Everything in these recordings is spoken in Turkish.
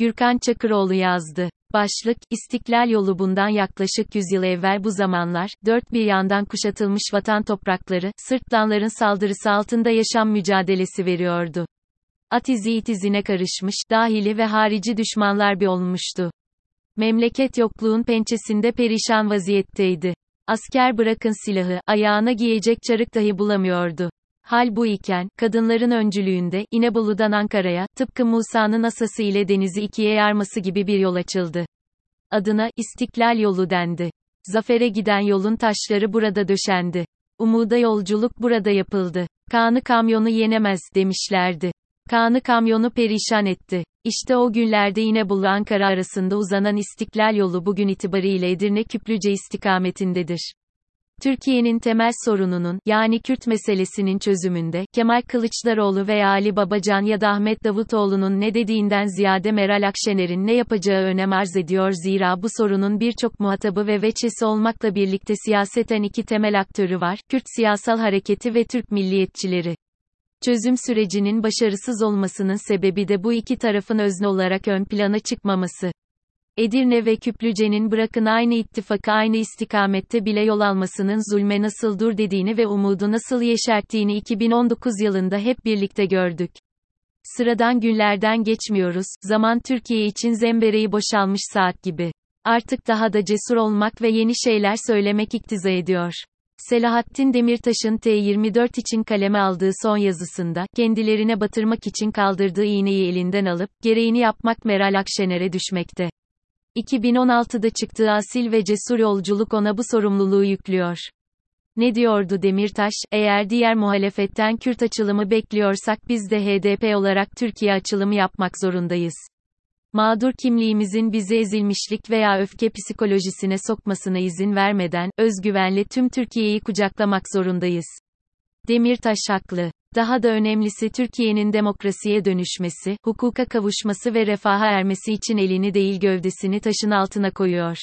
Gürkan Çakıroğlu yazdı. Başlık, İstiklal yolu bundan yaklaşık 100 yıl evvel bu zamanlar, dört bir yandan kuşatılmış vatan toprakları, sırtlanların saldırısı altında yaşam mücadelesi veriyordu. At izi it izine karışmış, dahili ve harici düşmanlar bir olmuştu. Memleket yokluğun pençesinde perişan vaziyetteydi. Asker bırakın silahı, ayağına giyecek çarık dahi bulamıyordu. Hal bu iken, kadınların öncülüğünde, İnebolu'dan Ankara'ya, tıpkı Musa'nın asası ile denizi ikiye yarması gibi bir yol açıldı. Adına, İstiklal yolu dendi. Zafere giden yolun taşları burada döşendi. Umuda yolculuk burada yapıldı. Kanı kamyonu yenemez, demişlerdi. Kanı kamyonu perişan etti. İşte o günlerde İnebolu Ankara arasında uzanan İstiklal yolu bugün itibariyle Edirne Küplüce istikametindedir. Türkiye'nin temel sorununun, yani Kürt meselesinin çözümünde, Kemal Kılıçdaroğlu veya Ali Babacan ya da Ahmet Davutoğlu'nun ne dediğinden ziyade Meral Akşener'in ne yapacağı önem arz ediyor zira bu sorunun birçok muhatabı ve veçesi olmakla birlikte siyaseten iki temel aktörü var, Kürt siyasal hareketi ve Türk milliyetçileri. Çözüm sürecinin başarısız olmasının sebebi de bu iki tarafın özne olarak ön plana çıkmaması. Edirne ve Küplüce'nin bırakın aynı ittifakı aynı istikamette bile yol almasının zulme nasıl dur dediğini ve umudu nasıl yeşerttiğini 2019 yılında hep birlikte gördük. Sıradan günlerden geçmiyoruz, zaman Türkiye için zembereği boşalmış saat gibi. Artık daha da cesur olmak ve yeni şeyler söylemek iktiza ediyor. Selahattin Demirtaş'ın T24 için kaleme aldığı son yazısında, kendilerine batırmak için kaldırdığı iğneyi elinden alıp, gereğini yapmak Meral Akşener'e düşmekte. 2016'da çıktığı asil ve cesur yolculuk ona bu sorumluluğu yüklüyor. Ne diyordu Demirtaş, eğer diğer muhalefetten Kürt açılımı bekliyorsak biz de HDP olarak Türkiye açılımı yapmak zorundayız. Mağdur kimliğimizin bizi ezilmişlik veya öfke psikolojisine sokmasına izin vermeden, özgüvenle tüm Türkiye'yi kucaklamak zorundayız. Demirtaş haklı. Daha da önemlisi Türkiye'nin demokrasiye dönüşmesi, hukuka kavuşması ve refaha ermesi için elini değil gövdesini taşın altına koyuyor.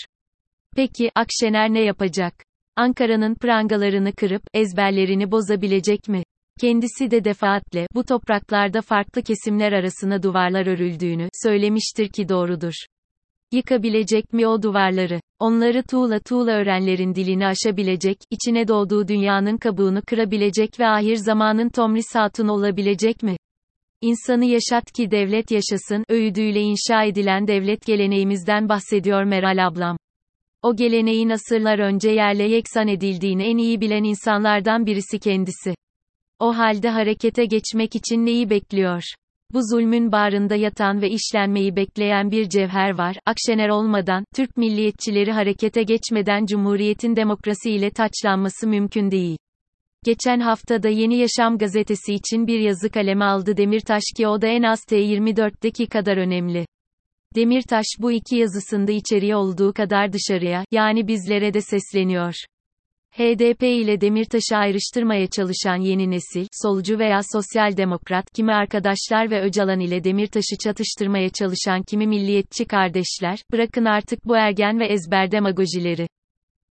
Peki, Akşener ne yapacak? Ankara'nın prangalarını kırıp, ezberlerini bozabilecek mi? Kendisi de defaatle, bu topraklarda farklı kesimler arasına duvarlar örüldüğünü, söylemiştir ki doğrudur. Yıkabilecek mi o duvarları? Onları tuğla tuğla öğrenlerin dilini aşabilecek, içine doğduğu dünyanın kabuğunu kırabilecek ve ahir zamanın Tomris Hatun olabilecek mi? İnsanı yaşat ki devlet yaşasın, öğüdüyle inşa edilen devlet geleneğimizden bahsediyor Meral ablam. O geleneğin asırlar önce yerle yeksan edildiğini en iyi bilen insanlardan birisi kendisi. O halde harekete geçmek için neyi bekliyor? Bu zulmün bağrında yatan ve işlenmeyi bekleyen bir cevher var. Akşener olmadan, Türk milliyetçileri harekete geçmeden Cumhuriyet'in demokrasiyle taçlanması mümkün değil. Geçen haftada Yeni Yaşam gazetesi için bir yazı kaleme aldı Demirtaş ki o da en az T24'teki kadar önemli. Demirtaş bu iki yazısında içeriye olduğu kadar dışarıya, yani bizlere de sesleniyor. HDP ile Demirtaş'ı ayrıştırmaya çalışan yeni nesil, solcu veya sosyal demokrat, kimi arkadaşlar ve Öcalan ile Demirtaş'ı çatıştırmaya çalışan kimi milliyetçi kardeşler, bırakın artık bu ergen ve ezber demagojileri.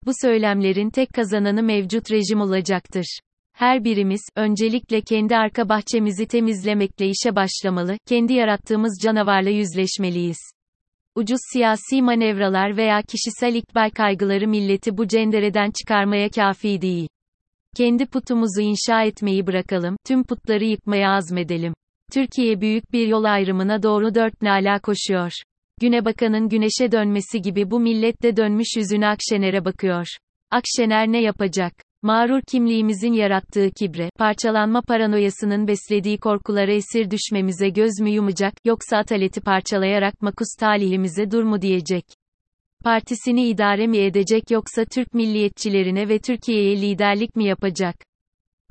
Bu söylemlerin tek kazananı mevcut rejim olacaktır. Her birimiz, öncelikle kendi arka bahçemizi temizlemekle işe başlamalı, kendi yarattığımız canavarla yüzleşmeliyiz. Ucuz siyasi manevralar veya kişisel ikbal kaygıları milleti bu cendereden çıkarmaya kafi değil. Kendi putumuzu inşa etmeyi bırakalım, tüm putları yıkmaya azmedelim. Türkiye büyük bir yol ayrımına doğru dört nala koşuyor. Güne bakanın güneşe dönmesi gibi bu millet de dönmüş yüzünü Akşener'e bakıyor. Akşener ne yapacak? Mağrur kimliğimizin yarattığı kibre, parçalanma paranoyasının beslediği korkulara esir düşmemize göz mü yumacak, yoksa ataleti parçalayarak makus talihimize dur mu diyecek? Partisini idare mi edecek yoksa Türk milliyetçilerine ve Türkiye'ye liderlik mi yapacak?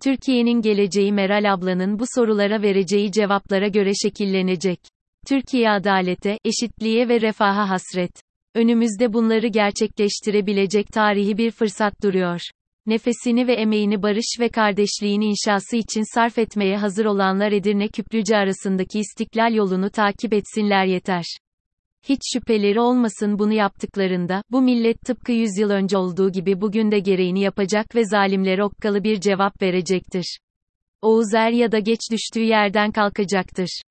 Türkiye'nin geleceği Meral ablanın bu sorulara vereceği cevaplara göre şekillenecek. Türkiye adalete, eşitliğe ve refaha hasret. Önümüzde bunları gerçekleştirebilecek tarihi bir fırsat duruyor nefesini ve emeğini barış ve kardeşliğin inşası için sarf etmeye hazır olanlar Edirne Küplüce arasındaki istiklal yolunu takip etsinler yeter. Hiç şüpheleri olmasın bunu yaptıklarında, bu millet tıpkı 100 yıl önce olduğu gibi bugün de gereğini yapacak ve zalimlere okkalı bir cevap verecektir. Oğuz er ya da geç düştüğü yerden kalkacaktır.